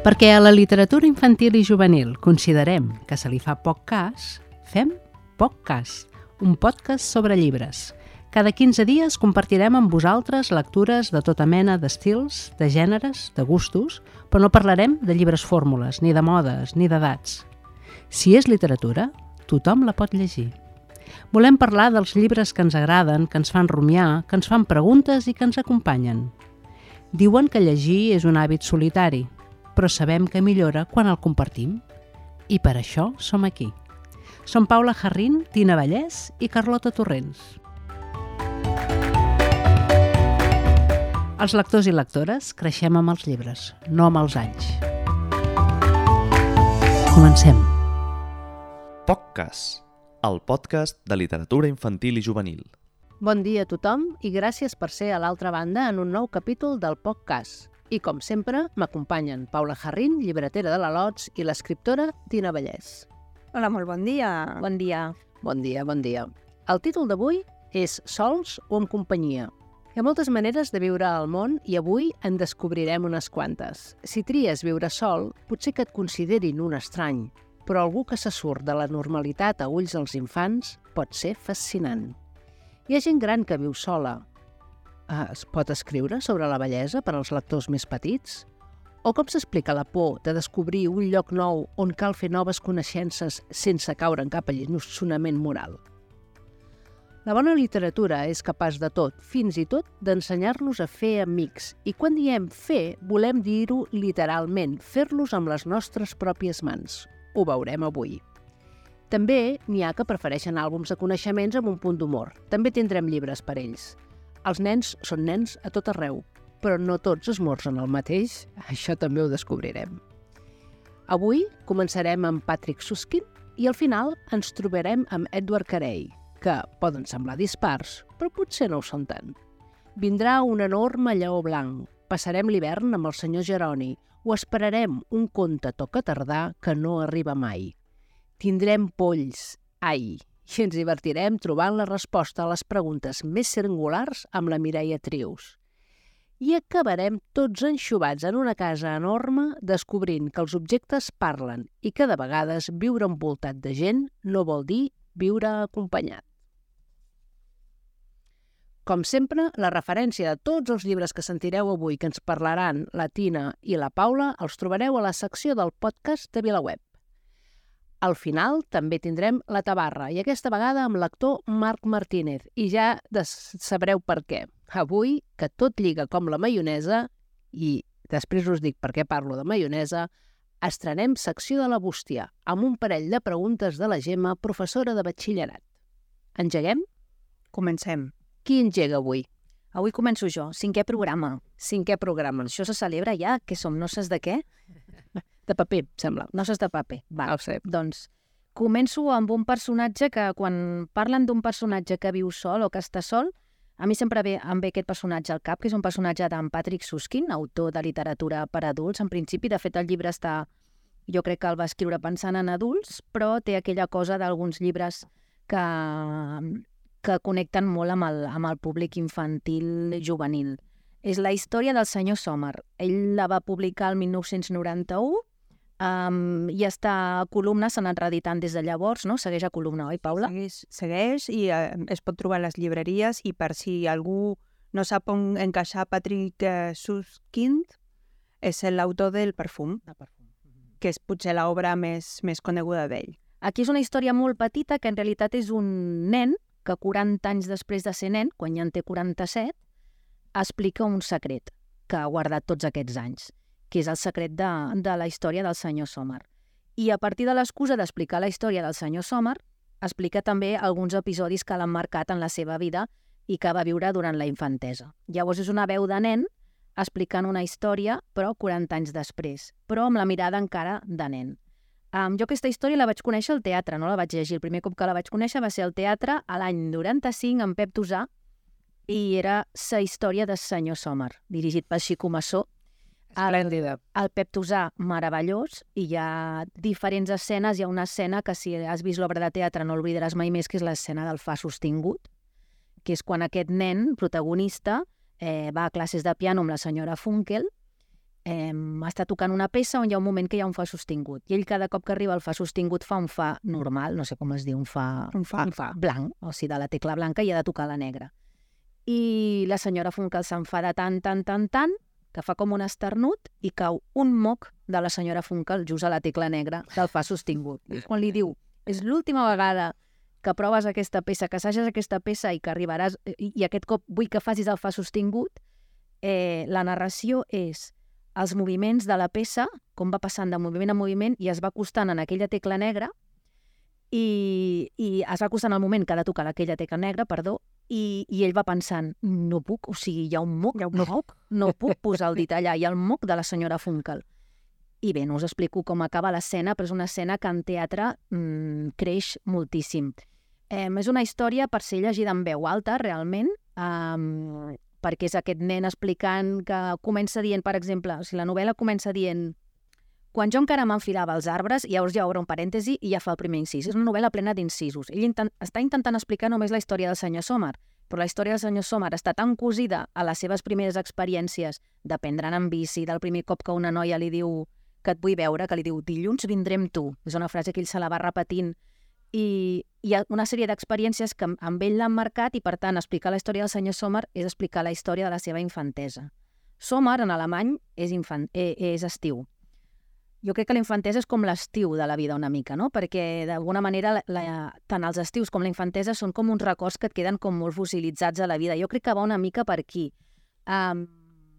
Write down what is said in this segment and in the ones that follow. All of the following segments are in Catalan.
Perquè a la literatura infantil i juvenil considerem que se li fa poc cas, fem poc cas, un podcast sobre llibres. Cada 15 dies compartirem amb vosaltres lectures de tota mena d'estils, de gèneres, de gustos, però no parlarem de llibres fórmules, ni de modes, ni d'edats. Si és literatura, tothom la pot llegir. Volem parlar dels llibres que ens agraden, que ens fan rumiar, que ens fan preguntes i que ens acompanyen. Diuen que llegir és un hàbit solitari, però sabem que millora quan el compartim. I per això som aquí. Som Paula Jarrín, Tina Vallès i Carlota Torrents. Els lectors i lectores creixem amb els llibres, no amb els anys. Comencem. POCCAS, el podcast de literatura infantil i juvenil. Bon dia a tothom i gràcies per ser a l'altra banda en un nou capítol del podcast. I com sempre, m'acompanyen Paula Jarrín, llibretera de la Lots, i l'escriptora Tina Vallès. Hola, molt bon dia. Bon dia. Bon dia, bon dia. El títol d'avui és Sols o en companyia. Hi ha moltes maneres de viure al món i avui en descobrirem unes quantes. Si tries viure sol, potser que et considerin un estrany, però algú que se surt de la normalitat a ulls dels infants pot ser fascinant. Hi ha gent gran que viu sola. Eh, Es pot escriure sobre la bellesa per als lectors més petits? O com s'explica la por de descobrir un lloc nou on cal fer noves coneixences sense caure en cap alliçonament moral? La bona literatura és capaç de tot, fins i tot d'ensenyar-nos a fer amics. I quan diem fer, volem dir-ho literalment, fer-los amb les nostres pròpies mans. Ho veurem avui. També n'hi ha que prefereixen àlbums de coneixements amb un punt d'humor. També tindrem llibres per ells. Els nens són nens a tot arreu, però no tots esmorzen el mateix, això també ho descobrirem. Avui començarem amb Patrick Suskin i al final ens trobarem amb Edward Carey, que poden semblar dispars, però potser no ho són tant. Vindrà un enorme lleó blanc, passarem l'hivern amb el senyor Geroni o esperarem un conte toca tardar que no arriba mai. Tindrem polls, ai, i ens divertirem trobant la resposta a les preguntes més singulars amb la Mireia Trius i acabarem tots enxubats en una casa enorme descobrint que els objectes parlen i que de vegades viure envoltat de gent no vol dir viure acompanyat. Com sempre, la referència de tots els llibres que sentireu avui que ens parlaran la Tina i la Paula els trobareu a la secció del podcast de VilaWeb. Al final també tindrem la tabarra, i aquesta vegada amb l'actor Marc Martínez, i ja sabreu per què. Avui, que tot lliga com la maionesa, i després us dic per què parlo de maionesa, estrenem secció de la bústia, amb un parell de preguntes de la Gemma, professora de batxillerat. Engeguem? Comencem. Qui engega avui? Avui començo jo, cinquè programa. Cinquè programa. Això se celebra ja, que som noces de què? De paper, sembla. Noces de paper. Va, Ah, doncs començo amb un personatge que quan parlen d'un personatge que viu sol o que està sol, a mi sempre ve, em ve aquest personatge al cap, que és un personatge d'en Patrick Suskin, autor de literatura per adults. En principi, de fet, el llibre està... Jo crec que el va escriure pensant en adults, però té aquella cosa d'alguns llibres que, que connecten molt amb el, amb el públic infantil i juvenil. És la història del senyor Sommer. Ell la va publicar el 1991 um, i està a columna, s'ha anat reeditant des de llavors, no? Segueix a columna, oi, Paula? Segueix, segueix i eh, es pot trobar a les llibreries i per si algú no sap on encaixar Patrick eh, Suskind, és l'autor del Perfum, que és potser l'obra més, més coneguda d'ell. Aquí és una història molt petita que en realitat és un nen que 40 anys després de ser nen, quan ja en té 47, explica un secret que ha guardat tots aquests anys, que és el secret de, de la història del senyor Sommer. I a partir de l'excusa d'explicar la història del senyor Sommer, explica també alguns episodis que l'han marcat en la seva vida i que va viure durant la infantesa. Llavors és una veu de nen explicant una història, però 40 anys després, però amb la mirada encara de nen. Um, jo aquesta història la vaig conèixer al teatre, no la vaig llegir. El primer cop que la vaig conèixer va ser al teatre a l'any 95 amb Pep Tosà i era la història del senyor Sommer, dirigit per Xico Massó. Esplèndida. El Pep Tosà, meravellós, i hi ha diferents escenes. Hi ha una escena que si has vist l'obra de teatre no oblidaràs mai més, que és l'escena del fa sostingut, que és quan aquest nen, protagonista, eh, va a classes de piano amb la senyora Funkel eh, està tocant una peça on hi ha un moment que hi ha un fa sostingut. I ell cada cop que arriba al fa sostingut fa un fa normal, no sé com es diu, un fa, Un fa. un fa blanc, o sigui, de la tecla blanca i ha de tocar la negra. I la senyora Funkel s'enfada tant, tant, tant, tant, que fa com un esternut i cau un moc de la senyora Funkel just a la tecla negra del fa sostingut. Quan li diu, és l'última vegada que proves aquesta peça, que assages aquesta peça i que arribaràs, i, i aquest cop vull que facis el fa sostingut, eh, la narració és els moviments de la peça, com va passant de moviment a moviment i es va acostant en aquella tecla negra i, i es va acostant al moment que ha de tocar aquella tecla negra, perdó, i, i ell va pensant, no puc, o sigui, hi ha un moc, Hi ha un no puc, no puc posar el dit allà, hi ha el moc de la senyora Funkel. I bé, no us explico com acaba l'escena, però és una escena que en teatre mm, creix moltíssim. Eh, és una història per ser llegida en veu alta, realment, um, perquè és aquest nen explicant que comença dient, per exemple, o sigui, la novel·la comença dient quan jo encara m'enfilava als arbres, llavors ja obre un parèntesi i ja fa el primer incís. És una novel·la plena d'incisos. Ell intent, està intentant explicar només la història del senyor Sommer, però la història del senyor Sommer està tan cosida a les seves primeres experiències d'aprendre'n en bici, del primer cop que una noia li diu que et vull veure, que li diu dilluns vindré amb tu. És una frase que ell se la va repetint i hi ha una sèrie d'experiències que amb ell l'han marcat i, per tant, explicar la història del senyor Sommer és explicar la història de la seva infantesa. Sommer, en alemany, és, infant, eh, és estiu. Jo crec que la infantesa és com l'estiu de la vida una mica, no? Perquè, d'alguna manera, la, la, tant els estius com la infantesa són com uns records que et queden com molt fossilitzats a la vida. Jo crec que va una mica per aquí. Um,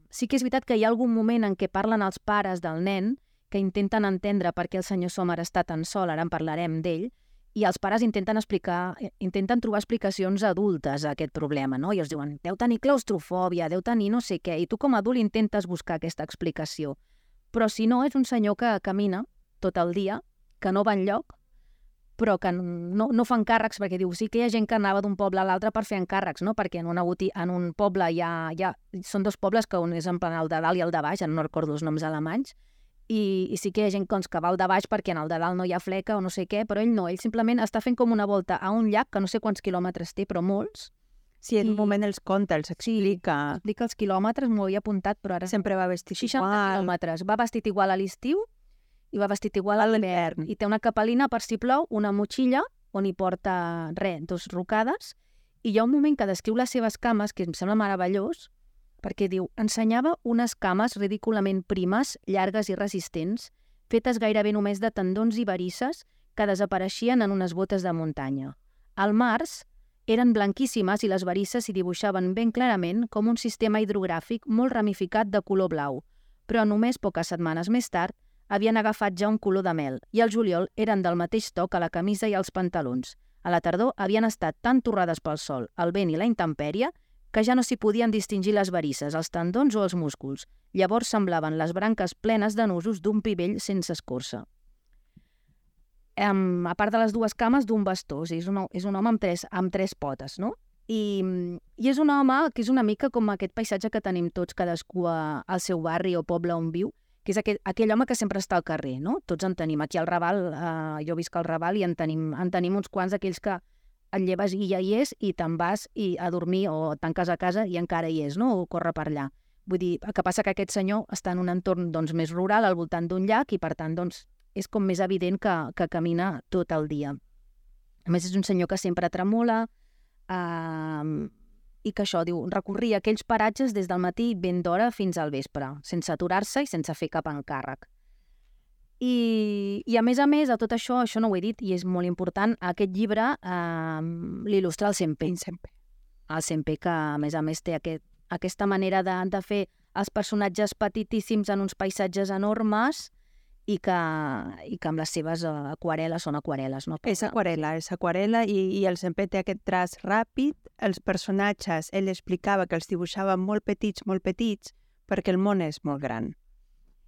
sí que és veritat que hi ha algun moment en què parlen els pares del nen que intenten entendre per què el senyor Sommer està tan sol, ara en parlarem d'ell, i els pares intenten explicar, eh, intenten trobar explicacions adultes a aquest problema, no? I els diuen, deu tenir claustrofòbia, deu tenir no sé què, i tu com a adult intentes buscar aquesta explicació. Però si no, és un senyor que camina tot el dia, que no va enlloc, però que no, no fa encàrrecs, perquè diu, sí que hi ha gent que anava d'un poble a l'altre per fer encàrrecs, no? Perquè en, una botí, en un poble hi ha, hi ha... Són dos pobles que un és en plan el de dalt i el de baix, no recordo els noms alemanys, i, i sí que hi ha gent doncs, que va al de baix perquè en el de dalt no hi ha fleca o no sé què, però ell no, ell simplement està fent com una volta a un llac que no sé quants quilòmetres té, però molts. Sí, en un moment els conta, els explica. Dic els quilòmetres, m'ho havia apuntat, però ara... Sempre va vestit 60 igual. quilòmetres. Va vestit igual a l'estiu i va vestit igual a l'hivern. I té una capelina per si plou, una motxilla on hi porta, res, dos rocades, i hi ha un moment que descriu les seves cames, que em sembla meravellós, perquè diu, ensenyava unes cames ridículament primes, llargues i resistents, fetes gairebé només de tendons i varisses que desapareixien en unes botes de muntanya. Al març eren blanquíssimes i les varisses s'hi dibuixaven ben clarament com un sistema hidrogràfic molt ramificat de color blau, però només poques setmanes més tard havien agafat ja un color de mel i al juliol eren del mateix to que la camisa i els pantalons. A la tardor havien estat tan torrades pel sol, el vent i la intempèrie que ja no s'hi podien distingir les varisses, els tendons o els músculs. Llavors semblaven les branques plenes de nusos d'un pivell sense escorça. Um, a part de les dues cames, d'un bastó. O sigui, és, un, és un home amb tres, amb tres potes, no? I, I és un home que és una mica com aquest paisatge que tenim tots, cadascú a, al seu barri o poble on viu, que és aquell, aquell home que sempre està al carrer, no? Tots en tenim. Aquí al Raval, eh, jo visc al Raval i en tenim, en tenim uns quants d'aquells que et lleves i ja hi és i te'n vas i a dormir o tanques a casa i encara hi és, no? O corre per allà. Vull dir, el que passa que aquest senyor està en un entorn doncs, més rural, al voltant d'un llac, i per tant doncs, és com més evident que, que camina tot el dia. A més, és un senyor que sempre tremola eh, i que això, diu, recorria aquells paratges des del matí ben d'hora fins al vespre, sense aturar-se i sense fer cap encàrrec. I, I a més a més, a tot això, això no ho he dit, i és molt important, aquest llibre eh, l'il·lustra el Sempe. Sempre. El Sempe, que a més a més té aquest, aquesta manera de, de fer els personatges petitíssims en uns paisatges enormes i que, i que amb les seves eh, aquarel·les són aquarel·les, no? És aquarela, és aquarela i, i el sempre té aquest traç ràpid. Els personatges, ell explicava que els dibuixava molt petits, molt petits, perquè el món és molt gran.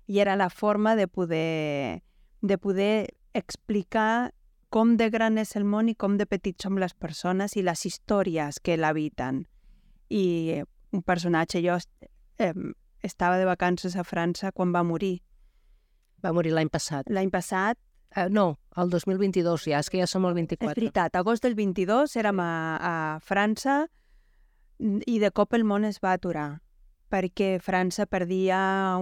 I era la forma de poder, de poder explicar com de gran és el món i com de petits som les persones i les històries que l'habiten. I eh, un personatge, jo eh, estava de vacances a França quan va morir. Va morir l'any passat. L'any passat Uh, no, el 2022 ja, és que ja som al 24. És veritat, agost del 22 érem a, a França i de cop el món es va aturar perquè França perdia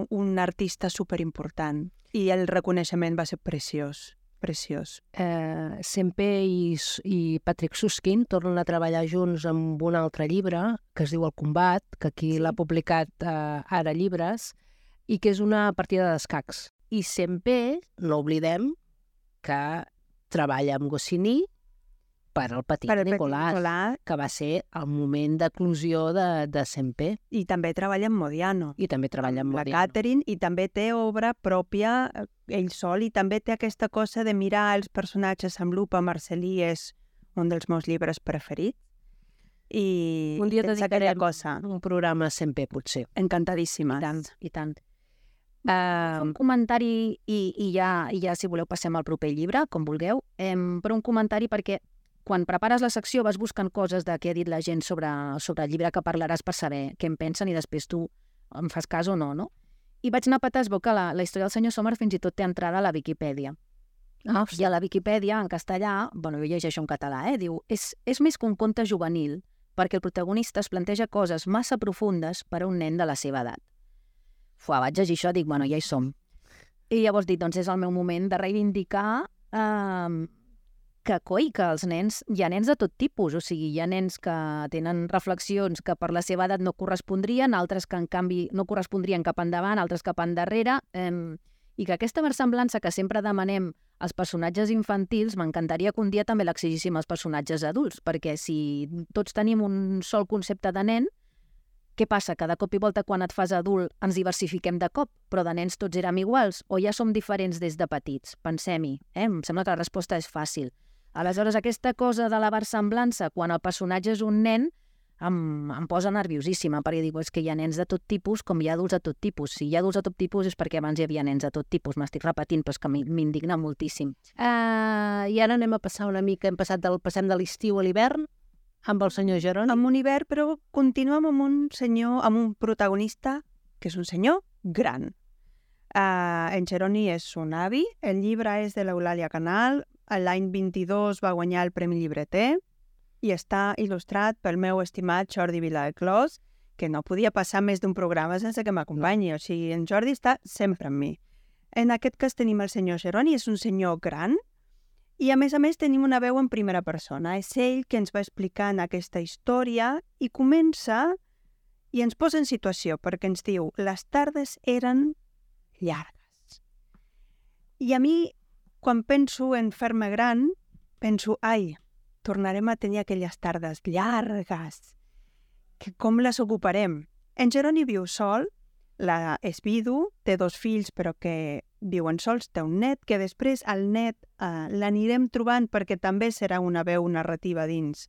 un artista superimportant i el reconeixement va ser preciós, preciós. Eh, Sempe i, i Patrick Suskin tornen a treballar junts amb un altre llibre que es diu El combat, que aquí Sí. l'ha publicat eh, ara llibres, i que és una partida d'escacs. I Sempe, no oblidem, que treballa amb Goscinny per al petit Per al Petit que va ser el moment d'eclusió de, de Sempe, i també treballa amb Modiano. i també treballa amb la Modiano. Catherine i també té obra pròpia eh, ell sol i també té aquesta cosa de mirar els personatges amb lupa. Marcelí és un dels meus llibres preferits. I Un dia dedicarem cosa un programa a potser. encantadíssima. I tant, i tant. Uh, un comentari i, i, ja, i ja, si voleu, passem al proper llibre, com vulgueu. Em, però un comentari perquè quan prepares la secció vas buscant coses de què ha dit la gent sobre, sobre el llibre que parlaràs per saber què en pensen i després tu em fas cas o no, no? I vaig anar a petar, que la, la història del senyor Sommer fins i tot té entrada a la Viquipèdia. ah, I a la Viquipèdia, en castellà, bueno, jo llegeixo en català, eh, diu, és, és més que un conte juvenil, perquè el protagonista es planteja coses massa profundes per a un nen de la seva edat. Fua, vaig llegir això, dic, bueno, ja hi som. I llavors dic, doncs és el meu moment de reivindicar eh, que, coi, que els nens, hi ha nens de tot tipus, o sigui, hi ha nens que tenen reflexions que per la seva edat no correspondrien, altres que en canvi no correspondrien cap endavant, altres cap endarrere, eh, i que aquesta versemblança que sempre demanem als personatges infantils, m'encantaria que un dia també l'exigíssim als personatges adults, perquè si tots tenim un sol concepte de nen, què passa? Que de cop i volta quan et fas adult ens diversifiquem de cop, però de nens tots érem iguals o ja som diferents des de petits? Pensem-hi, eh? Em sembla que la resposta és fàcil. Aleshores, aquesta cosa de la versemblança, quan el personatge és un nen, em, em posa nerviosíssima, perquè dic, és que hi ha nens de tot tipus com hi ha adults de tot tipus. Si hi ha adults de tot tipus és perquè abans hi havia nens de tot tipus. M'estic repetint, però és que m'indigna moltíssim. Uh, I ara anem a passar una mica, hem passat del, passem de l'estiu a l'hivern, amb el senyor Geroni. Amb un hivern, però continuem amb un senyor, amb un protagonista que és un senyor gran. Uh, en Geroni és un avi, el llibre és de l'Eulàlia Canal, l'any 22 va guanyar el Premi Llibreter i està il·lustrat pel meu estimat Jordi Viladeclos, que no podia passar més d'un programa sense que m'acompanyi. O sigui, en Jordi està sempre amb mi. En aquest cas tenim el senyor Geroni, és un senyor gran, i a més a més tenim una veu en primera persona. És ell que ens va explicant aquesta història i comença i ens posa en situació perquè ens diu les tardes eren llargues. I a mi, quan penso en fer-me gran, penso, ai, tornarem a tenir aquelles tardes llargues, que com les ocuparem? En Jeroni viu sol, la, és vidu, té dos fills però que viuen sols, té un net, que després el net eh, l'anirem trobant perquè també serà una veu narrativa dins,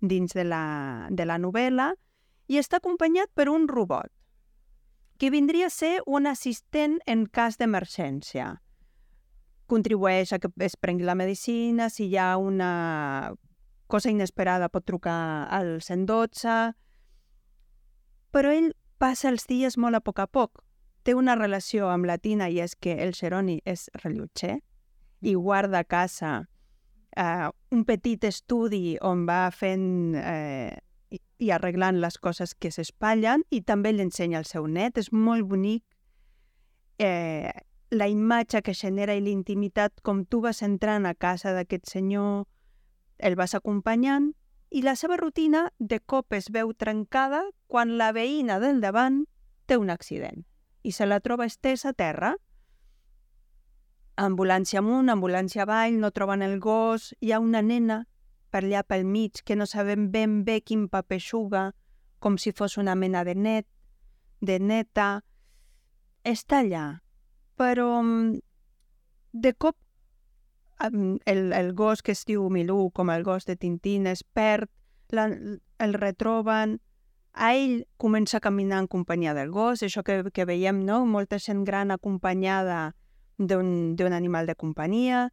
dins de, la, de la novel·la, i està acompanyat per un robot, que vindria a ser un assistent en cas d'emergència. Contribueix a que es prengui la medicina, si hi ha una cosa inesperada pot trucar al 112, però ell passa els dies molt a poc a poc. Té una relació amb la Tina i és que el Xeroni és rellotger i guarda a casa eh, un petit estudi on va fent eh, i, arreglant les coses que s'espatllen i també l'ensenya al seu net. És molt bonic eh, la imatge que genera i l'intimitat com tu vas entrant a casa d'aquest senyor, el vas acompanyant i la seva rutina de cop es veu trencada quan la veïna del davant té un accident i se la troba estesa a terra. Ambulància amunt, ambulància avall, no troben el gos, hi ha una nena per allà pel mig que no sabem ben bé quin paper xuga, com si fos una mena de net, de neta. Està allà, però mm, de cop em, el, el gos que es diu Milú, com el gos de Tintín, es perd, la, el retroben, a ell comença a caminar en companyia del gos, això que, que veiem, no? Molta gent gran acompanyada d'un animal de companyia,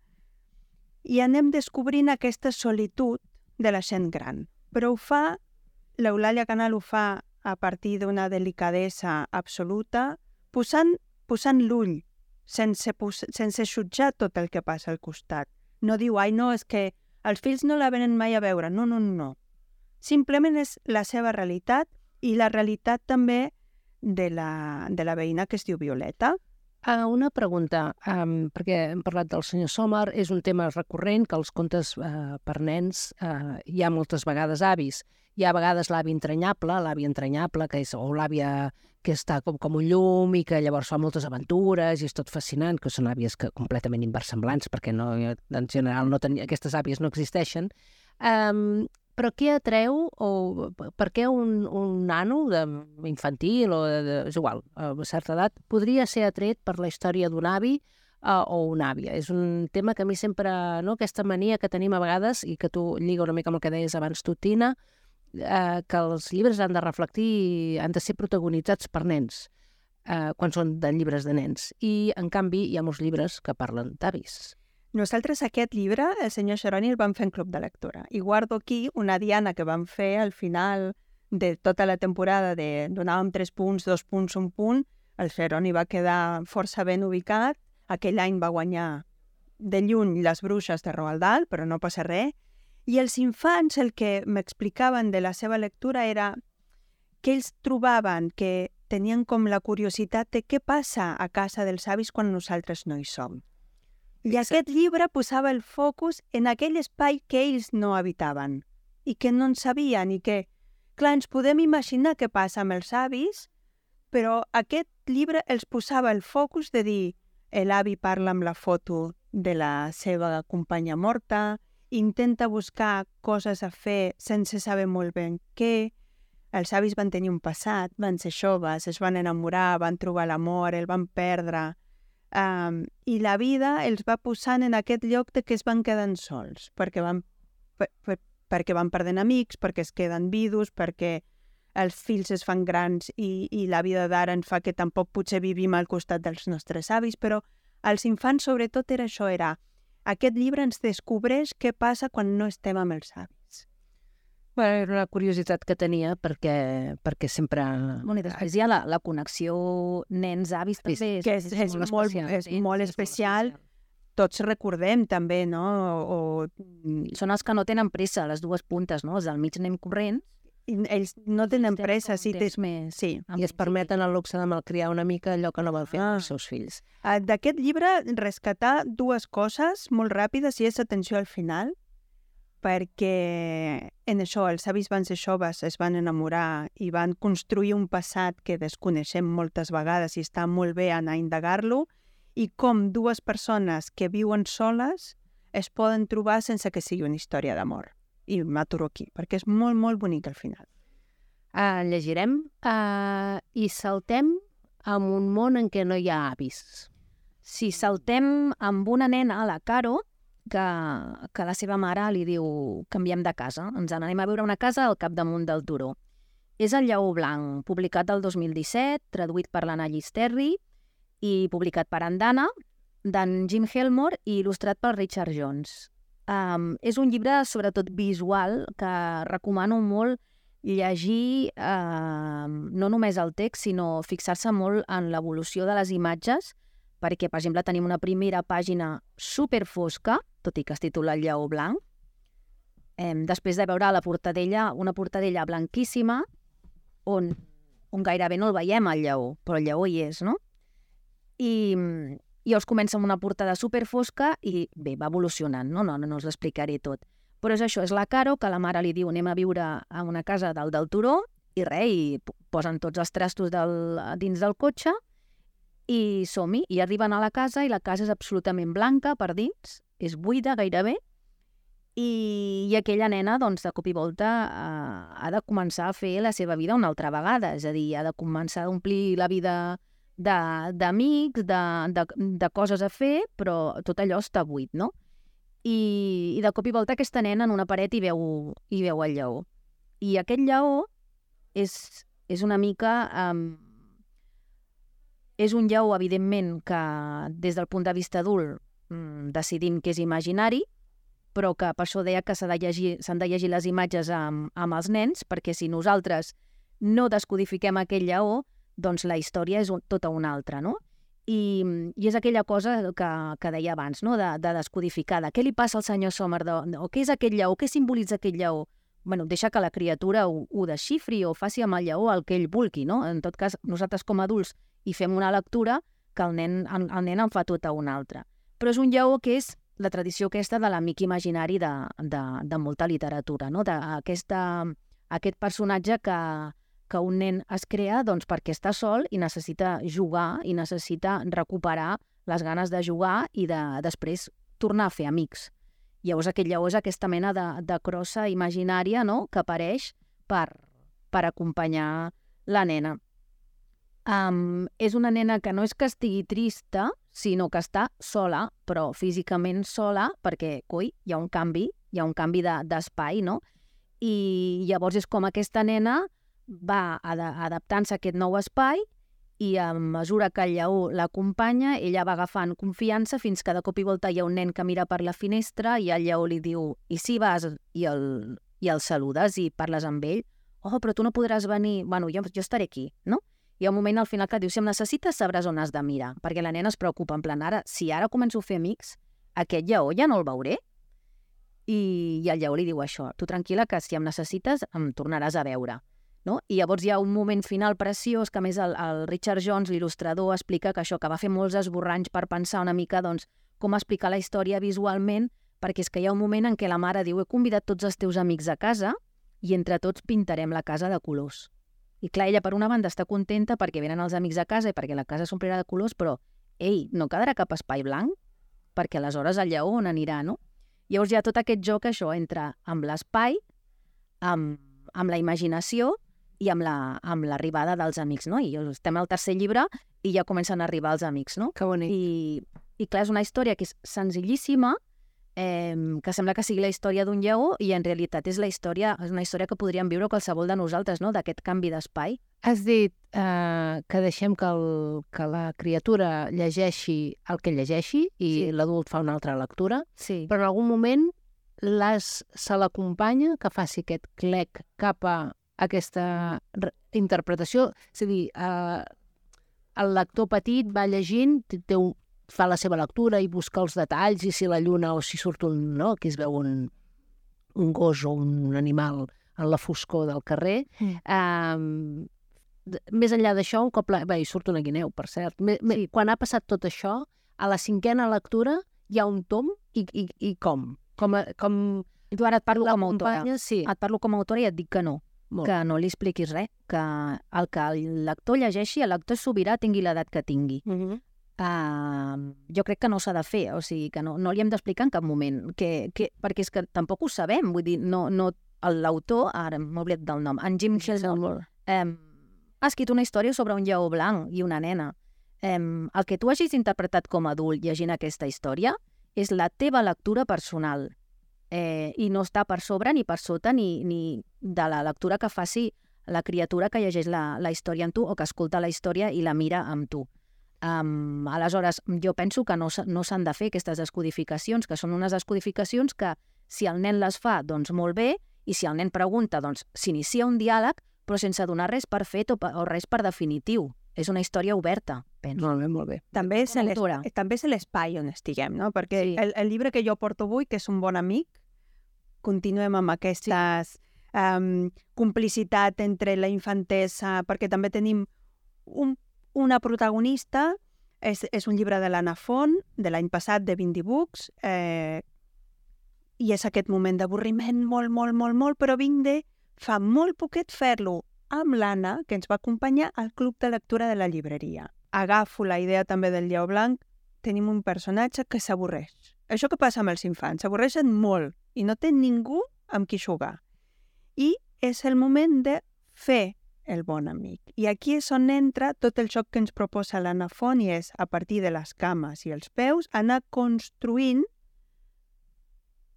i anem descobrint aquesta solitud de la gent gran. Però ho fa, l'Eulàlia Canal ho fa a partir d'una delicadesa absoluta, posant, posant l'ull, sense, sense jutjar tot el que passa al costat. No diu, ai, no, és que els fills no la venen mai a veure. No, no, no. Simplement és la seva realitat i la realitat també de la, de la veïna que es diu Violeta. Uh, una pregunta, um, perquè hem parlat del senyor Sommer, és un tema recurrent que els contes uh, per nens uh, hi ha moltes vegades avis. Hi ha a vegades l'avi entranyable, l'avi entranyable, que és, o l'àvia que està com, com un llum i que llavors fa moltes aventures i és tot fascinant, que són àvies que completament inversemblants, perquè no, en general no ten... aquestes àvies no existeixen. Um, però què atreu o per què un, un nano de, infantil o de, de, és igual, a certa edat, podria ser atret per la història d'un avi uh, o una àvia? És un tema que a mi sempre, no, aquesta mania que tenim a vegades i que tu lliga una mica amb el que deies abans tu, Tina, uh, que els llibres han de reflectir, han de ser protagonitzats per nens uh, quan són de llibres de nens. I, en canvi, hi ha molts llibres que parlen d'avis. Nosaltres aquest llibre, el senyor Xeroni, el vam fer en club de lectura. I guardo aquí una diana que vam fer al final de tota la temporada de donàvem tres punts, dos punts, un punt. El Xeroni va quedar força ben ubicat. Aquell any va guanyar de lluny les bruixes de Roald Dahl, però no passa res. I els infants el que m'explicaven de la seva lectura era que ells trobaven que tenien com la curiositat de què passa a casa dels avis quan nosaltres no hi som. I aquest llibre posava el focus en aquell espai que ells no habitaven i que no en sabien i que, clar, ens podem imaginar què passa amb els avis, però aquest llibre els posava el focus de dir l'avi parla amb la foto de la seva companya morta, intenta buscar coses a fer sense saber molt ben què, els avis van tenir un passat, van ser joves, es van enamorar, van trobar l'amor, el van perdre, Um, I la vida els va posant en aquest lloc de que es van quedant sols, perquè van, per, per, perquè van perdent amics, perquè es queden vidus, perquè els fills es fan grans i, i la vida d'ara ens fa que tampoc potser vivim al costat dels nostres avis, però als infants sobretot era això, era aquest llibre ens descobreix què passa quan no estem amb els avis. Bueno, era una curiositat que tenia perquè, perquè sempre... Bueno, i després hi ha la, la connexió nens-avis també. És, que és, és, és, molt, especial. és sí, molt especial. Tots recordem també, no? O... Són els que no tenen pressa, les dues puntes, no? Els del mig anem corrents. I ells no tenen pressa, sí, tens... més. Sí, i es permeten el luxe de malcriar una mica allò que no van fer ah. els seus fills. D'aquest llibre, rescatar dues coses molt ràpides i és atenció al final perquè en això els avis van ser joves, es van enamorar i van construir un passat que desconeixem moltes vegades i està molt bé anar a indagar-lo, i com dues persones que viuen soles es poden trobar sense que sigui una història d'amor. I m'aturo aquí, perquè és molt, molt bonic al final. Uh, llegirem uh, i saltem amb un món en què no hi ha avis. Si saltem amb una nena, la Caro, que, que la seva mare li diu canviem de casa, ens n'anem a veure una casa al capdamunt del turó. És el Lleó Blanc, publicat el 2017, traduït per l'Anna Llisterri i publicat per Andana, d'en Jim Helmore i il·lustrat per Richard Jones. Um, és un llibre sobretot visual que recomano molt llegir uh, no només el text, sinó fixar-se molt en l'evolució de les imatges perquè, per exemple, tenim una primera pàgina super fosca, tot i que es titula El lleó blanc, eh, després de veure la portadella, una portadella blanquíssima, on, on gairebé no el veiem, el lleó, però el lleó hi és, no? I, i els comença amb una portada super fosca i bé, va evolucionant, no? No, no, no us l'explicaré tot. Però és això, és la Caro, que la mare li diu anem a viure a una casa dalt del turó, i res, i posen tots els trastos del, dins del cotxe, i som-hi, i arriben a la casa i la casa és absolutament blanca per dins, és buida gairebé, i, i aquella nena, doncs, de cop i volta eh, ha de començar a fer la seva vida una altra vegada, és a dir, ha de començar a omplir la vida d'amics, de, de, de, de coses a fer, però tot allò està buit, no? I, i de cop i volta aquesta nena en una paret hi veu, hi veu el lleó. I aquest lleó és, és una mica... Eh, és un lleó, evidentment, que des del punt de vista adult mm, decidim que és imaginari, però que per això deia que s'han de, llegir, de llegir les imatges amb, amb els nens, perquè si nosaltres no descodifiquem aquell lleó, doncs la història és un, tota una altra, no? I, I és aquella cosa que, que deia abans, no? de, de descodificar, de què li passa al senyor Sommer, de, o què és aquell lleó, què simbolitza aquell lleó? bueno, deixa que la criatura ho, ho desxifri o faci amb el lleó el que ell vulgui, no? En tot cas, nosaltres com a adults hi fem una lectura que el nen, el, el nen en fa tota una altra. Però és un lleó que és la tradició aquesta de l'amic imaginari de, de, de molta literatura, no? D'aquesta, aquest personatge que, que un nen es crea doncs, perquè està sol i necessita jugar i necessita recuperar les ganes de jugar i de després tornar a fer amics. Llavors aquest lleó és aquesta mena de, de crossa imaginària no? que apareix per, per acompanyar la nena. Um, és una nena que no és que estigui trista, sinó que està sola, però físicament sola, perquè, coi, hi ha un canvi, hi ha un canvi d'espai, de, no? I llavors és com aquesta nena va ad adaptant-se a aquest nou espai i a mesura que el lleó l'acompanya, ella va agafant confiança fins que de cop i volta hi ha un nen que mira per la finestra i el lleó li diu i si vas i el, i el saludes i parles amb ell, oh, però tu no podràs venir, bueno, jo, jo estaré aquí, no? Hi ha un moment al final que diu, si em necessites sabràs on has de mirar, perquè la nena es preocupa, en plan, ara, si ara començo a fer amics, aquest lleó ja no el veuré. I, i el lleó li diu això, tu tranquil·la que si em necessites em tornaràs a veure. No? I llavors hi ha un moment final preciós que, més, el, el Richard Jones, l'il·lustrador, explica que això, que va fer molts esborranys per pensar una mica doncs, com explicar la història visualment, perquè és que hi ha un moment en què la mare diu he convidat tots els teus amics a casa i entre tots pintarem la casa de colors. I clar, ella per una banda està contenta perquè venen els amics a casa i perquè la casa s'omplirà de colors, però, ei, no quedarà cap espai blanc? Perquè aleshores el lleó on anirà, no? Llavors hi ha tot aquest joc, això, entre amb l'espai, amb, amb la imaginació i amb l'arribada la, amb dels amics, no? I estem al tercer llibre i ja comencen a arribar els amics, no? Que bonic. I, i clar, és una història que és senzillíssima, eh, que sembla que sigui la història d'un lleó i en realitat és la història és una història que podríem viure qualsevol de nosaltres, no? d'aquest canvi d'espai. Has dit eh, que deixem que, el, que la criatura llegeixi el que llegeixi i sí. l'adult fa una altra lectura, sí. però en algun moment les, se l'acompanya que faci aquest clec cap a aquesta interpretació. És a dir, eh, el lector petit va llegint, té un, fa la seva lectura i busca els detalls i si la lluna o si surt un, no, que es veu un, un gos o un animal en la foscor del carrer. Mm. Um, més enllà d'això, un cop... La... Bé, hi surt una guineu, per cert. Me, me, sí. Quan ha passat tot això, a la cinquena lectura hi ha un tom i, i, i com? Com, a, com... Tu ara et parlo com a autora. Sí. Et parlo com a autora i et dic que no. Molt. que no li expliquis res, que el que el lector llegeixi, el lector sobirà tingui l'edat que tingui. Uh -huh uh, jo crec que no s'ha de fer, o sigui, que no, no li hem d'explicar en cap moment, que, que, perquè és que tampoc ho sabem, vull dir, no, no, l'autor, ara m'he oblidat del nom, en Jim Sheldon, um, ha escrit una història sobre un lleó blanc i una nena. Um, el que tu hagis interpretat com a adult llegint aquesta història és la teva lectura personal eh, i no està per sobre ni per sota ni, ni de la lectura que faci la criatura que llegeix la, la història amb tu o que escolta la història i la mira amb tu. Um, aleshores, jo penso que no, no s'han de fer aquestes descodificacions, que són unes descodificacions que si el nen les fa, doncs molt bé, i si el nen pregunta, doncs s'inicia un diàleg, però sense donar res per fet o, o res per definitiu. És una història oberta, penso. Molt bé, molt bé. També és, també és l'espai on estiguem, no? Perquè sí. el, el llibre que jo porto avui, que és un bon amic, continuem amb aquestes sí. um, complicitat entre la infantesa, perquè també tenim un una protagonista és, és un llibre de l'Anna Font, de l'any passat, de 20 Books, eh, i és aquest moment d'avorriment molt, molt, molt, molt, però de fa molt poquet fer-lo amb l'Anna, que ens va acompanyar al club de lectura de la llibreria. Agafo la idea també del Lleó Blanc, tenim un personatge que s'avorreix. Això que passa amb els infants, s'avorreixen molt i no té ningú amb qui jugar. I és el moment de fer el bon amic. I aquí és on entra tot el joc que ens proposa l'Anna Font i és, a partir de les cames i els peus, anar construint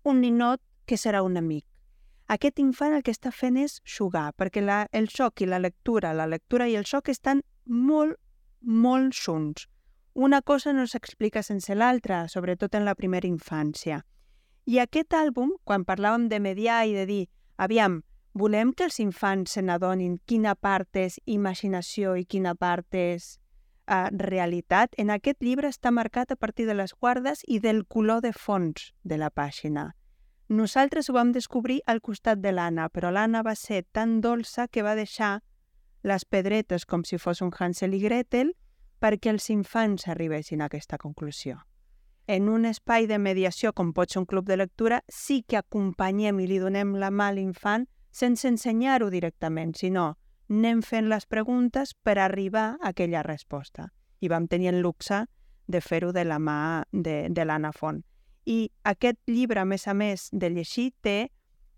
un ninot que serà un amic. Aquest infant el que està fent és jugar, perquè la, el joc i la lectura, la lectura i el joc estan molt, molt junts. Una cosa no s'explica sense l'altra, sobretot en la primera infància. I aquest àlbum, quan parlàvem de mediar i de dir, aviam, Volem que els infants se n'adonin quina part és imaginació i quina part és uh, realitat. En aquest llibre està marcat a partir de les guardes i del color de fons de la pàgina. Nosaltres ho vam descobrir al costat de l'Anna, però l'Anna va ser tan dolça que va deixar les pedretes com si fos un Hansel i Gretel perquè els infants arribessin a aquesta conclusió. En un espai de mediació, com pot ser un club de lectura, sí que acompanyem i li donem la mà a l'infant sense ensenyar-ho directament, sinó anem fent les preguntes per arribar a aquella resposta. I vam tenir el luxe de fer-ho de la mà de, de l'Anna Font. I aquest llibre, a més a més de llegir, té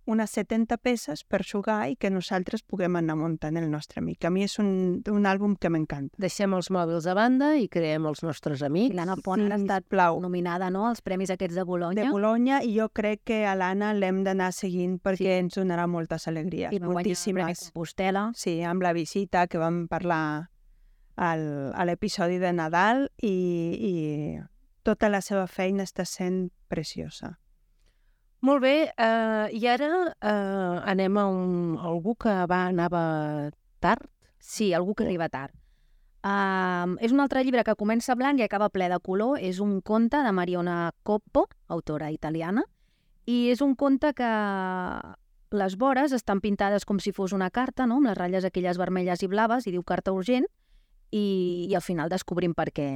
unes 70 peces per jugar i que nosaltres puguem anar muntant el nostre amic. A mi és un, un àlbum que m'encanta. Deixem els mòbils a banda i creem els nostres amics. L'Anna Font ha estat Plau. nominada no, als premis aquests de Bologna. De Bologna, i jo crec que a l'Anna l'hem d'anar seguint perquè sí. ens donarà moltes alegries, I va guanyar el Premi. Compostela. Sí, amb la visita que vam parlar al, a l'episodi de Nadal i, i tota la seva feina està sent preciosa. Molt bé, eh, i ara eh, anem a un, a algú que va anava tard. Sí, algú que arriba tard. Um, és un altre llibre que comença blanc i acaba ple de color. És un conte de Mariona Coppo, autora italiana, i és un conte que les vores estan pintades com si fos una carta, no? amb les ratlles aquelles vermelles i blaves, i diu carta urgent, i, i al final descobrim per què,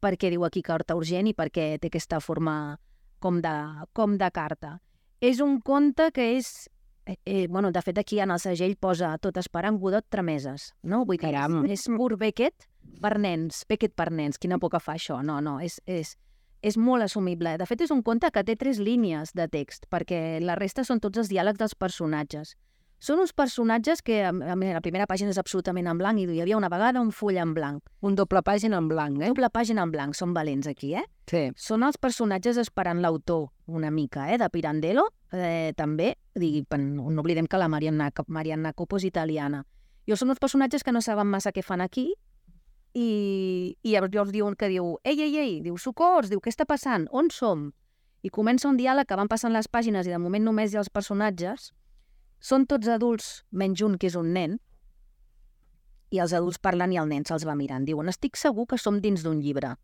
per què diu aquí carta urgent i per què té aquesta forma com de, com de carta. És un conte que és... Eh, eh, bueno, de fet, aquí en el segell posa tot esperant Godot trameses, no? Vull dir, Caram. és, és pur Beckett per nens, Beckett per nens, quina por que fa això. No, no, és, és, és molt assumible. De fet, és un conte que té tres línies de text, perquè la resta són tots els diàlegs dels personatges. Són uns personatges que a a la primera pàgina és absolutament en blanc i hi havia una vegada un full en blanc. Un doble pàgina en blanc, eh? Doble pàgina en blanc, són valents aquí, eh? Sí. Són els personatges esperant l'autor una mica, eh? De Pirandello, eh, també. Digui, no oblidem que la Marianna, Marianna Coppo és italiana. I són uns personatges que no saben massa què fan aquí i, i llavors diuen que diu, ei, ei, ei, diu, socors, diu, què està passant? On som? I comença un diàleg que van passant les pàgines i de moment només hi ha els personatges. Són tots adults, menys un que és un nen, i els adults parlen i el nen se'ls va mirant. Diuen, estic segur que som dins d'un llibre.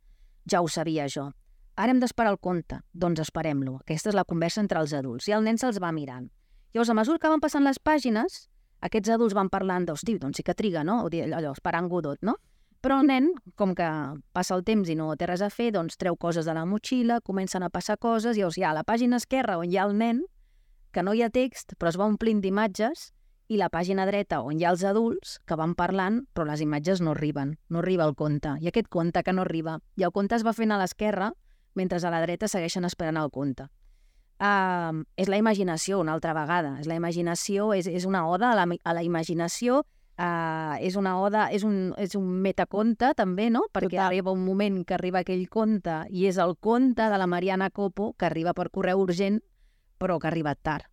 Ja ho sabia jo. Ara hem d'esperar el conte. Doncs esperem-lo. Aquesta és la conversa entre els adults. I el nen se'ls va mirant. Llavors, a mesura que van passant les pàgines, aquests adults van parlant d'hosti, doncs sí que triga, no? O allò, esperant Godot, no? Però el nen, com que passa el temps i no té res a fer, doncs treu coses de la motxilla, comencen a passar coses, i llavors hi ha la pàgina esquerra on hi ha el nen, que no hi ha text, però es va omplint d'imatges, i la pàgina dreta on hi ha els adults que van parlant, però les imatges no arriben, no arriba el conte. I aquest conte que no arriba. I el conte es va fent a l'esquerra, mentre a la dreta segueixen esperant el conte. Uh, és la imaginació, una altra vegada. És la imaginació, és, és una oda a la, a la imaginació, uh, és una oda, és un, és un metaconte també, no? Perquè Total. arriba un moment que arriba aquell conte i és el conte de la Mariana Copo que arriba per correu urgent, però que ha arribat tard.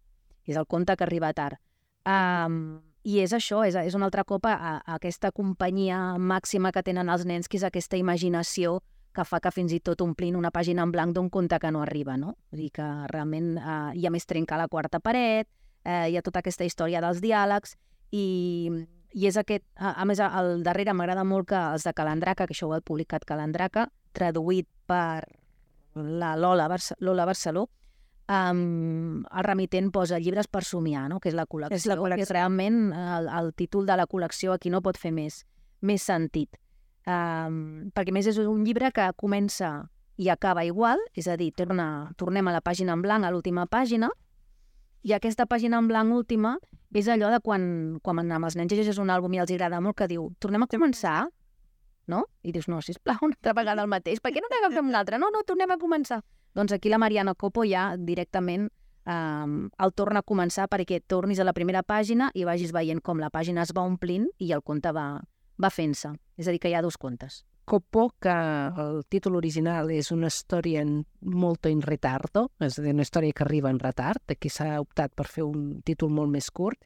És el conte que arriba tard. Um, I és això, és, és una altra copa a, a aquesta companyia màxima que tenen els nens, que és aquesta imaginació que fa que fins i tot omplin una pàgina en blanc d'un conte que no arriba, no? Vull dir que realment eh, hi ha més trencar la quarta paret, eh, hi ha tota aquesta història dels diàlegs i, i és aquest... A, a més, al darrere m'agrada molt que els de Calandraca, que això ho ha publicat Calandraca, traduït per la Lola, Barce Lola Barceló, um, el remitent posa llibres per somiar, no? que és la col·lecció, És la que col·lecció. és realment el, el títol de la col·lecció aquí no pot fer més, més sentit. Um, perquè més és un llibre que comença i acaba igual, és a dir, torna, tornem a la pàgina en blanc, a l'última pàgina, i aquesta pàgina en blanc última és allò de quan, quan amb els nens llegeixes un àlbum i els agrada molt, que diu, tornem a començar, no? I dius, no, sisplau, una altra vegada el mateix, per què no n'agafem un altre? No, no, tornem a començar. Doncs aquí la Mariana Copo ja directament um, el torna a començar perquè tornis a la primera pàgina i vagis veient com la pàgina es va omplint i el conte va, va fent-se. És a dir, que hi ha dos contes. Copo, que el títol original és una història en molto in retardo, és a dir, una història que arriba en retard, aquí s'ha optat per fer un títol molt més curt,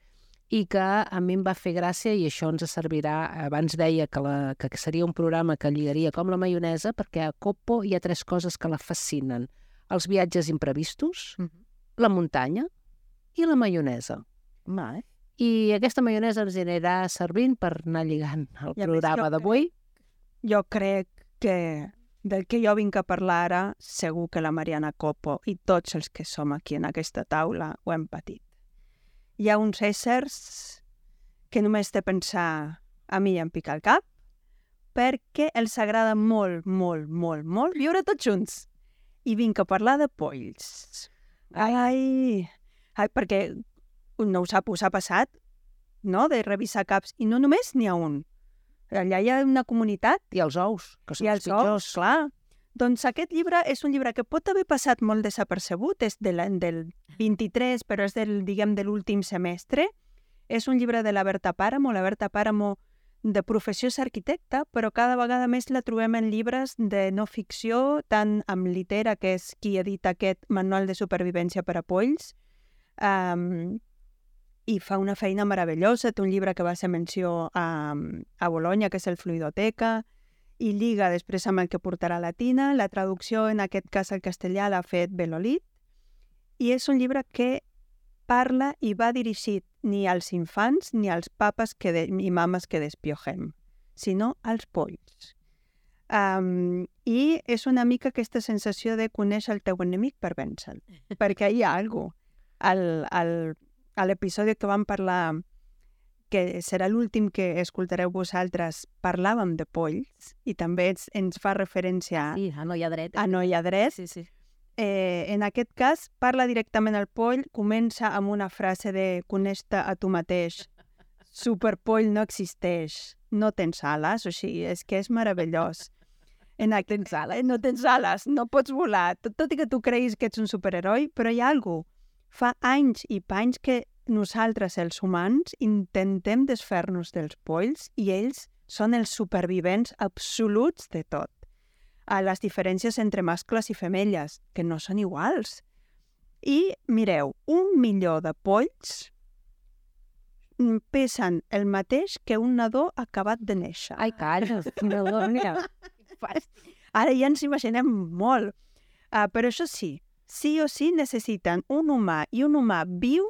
i que a mi em va fer gràcia i això ens servirà, abans deia que, la, que seria un programa que lligaria com la maionesa, perquè a Copo hi ha tres coses que la fascinen. Els viatges imprevistos, Mhm. la muntanya i la maionesa. Va, eh? I aquesta maionesa ens anirà servint per anar lligant el I programa d'avui. Jo crec que del que jo vinc a parlar ara, segur que la Mariana Copo i tots els que som aquí en aquesta taula ho hem patit. Hi ha uns éssers que només de pensar a mi em pica el cap perquè els agrada molt, molt, molt, molt viure tots junts. I vinc a parlar de polls. Ai, ai perquè no ho sap, us ha passat, no?, de revisar caps. I no només n'hi ha un. Allà hi ha una comunitat. I els ous, que són I els els pitjors. ous, clar. Doncs aquest llibre és un llibre que pot haver passat molt desapercebut, és de del 23, però és del, diguem, de l'últim semestre. És un llibre de la Berta Páramo. La Berta Páramo de professió és arquitecta, però cada vegada més la trobem en llibres de no ficció, tant amb Litera, que és qui edita aquest manual de supervivència per a polls, um, i fa una feina meravellosa. Té un llibre que va ser menció a, a Bologna, que és el Fluidoteca, i lliga després amb el que portarà la Tina. La traducció, en aquest cas al castellà, l'ha fet Belolit. I és un llibre que parla i va dirigit ni als infants ni als papes que de, i mames que despiogem, sinó als polls. Um, I és una mica aquesta sensació de conèixer el teu enemic per vèncer perquè hi ha alguna cosa. Al, al, a l'episodi que vam parlar, que serà l'últim que escoltareu vosaltres, parlàvem de polls i també ens, ens fa referència Sí, a noia dret. a Noia Dret. Sí, sí. Eh, en aquest cas, parla directament al poll, comença amb una frase de coneix-te a tu mateix. Superpoll no existeix, no tens ales, o sigui, és que és meravellós. En aquest... Tens ales? No tens ales, no pots volar. Tot, tot i que tu creguis que ets un superheroi, però hi ha alguna Fa anys i panys que nosaltres, els humans, intentem desfer-nos dels polls i ells són els supervivents absoluts de tot a les diferències entre mascles i femelles, que no són iguals. I mireu, un milió de polls pesen el mateix que un nadó acabat de néixer. Ai, calla, no, mira. Ara ja ens imaginem molt. Uh, però això sí, sí o sí necessiten un humà i un humà viu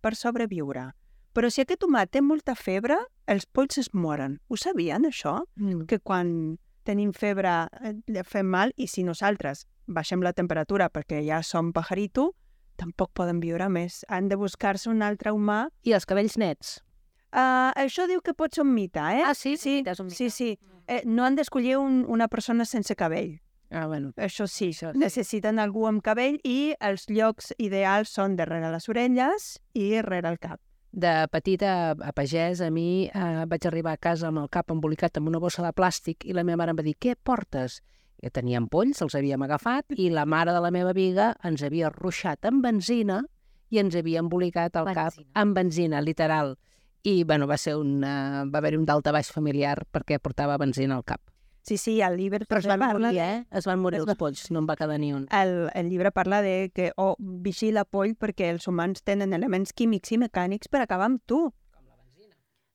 per sobreviure. Però si aquest humà té molta febre, els polls es moren. Ho sabien, això? Mm. que quan tenim febre eh, fem mal i si nosaltres baixem la temperatura perquè ja som pajarito, tampoc poden viure més. Han de buscar-se un altre humà. I els cabells nets. Uh, això diu que pot ser un mite, eh? Ah, sí? sí, És un mite. sí, sí. Eh, no han d'escollir un, una persona sense cabell. Ah, bueno. Això sí, Això sí. necessiten algú amb cabell i els llocs ideals són darrere les orelles i darrere el cap. De petita a pagès, a mi eh, vaig arribar a casa amb el cap embolicat amb una bossa de plàstic i la meva mare em va dir, què portes? Que teníem polls, els havíem agafat i la mare de la meva amiga ens havia ruixat amb benzina i ens havia embolicat el cap Benzina. amb benzina, literal. I, bueno, va ser un, uh, va haver-hi un daltabaix familiar perquè portava benzina al cap. Sí, sí, el llibre Però es van parla morir, eh? Es van morir Es els va- polls, no en va quedar ni un. el, el llibre parla de que oh, vigila poll perquè els humans tenen elements químics i mecànics per acabar amb tu.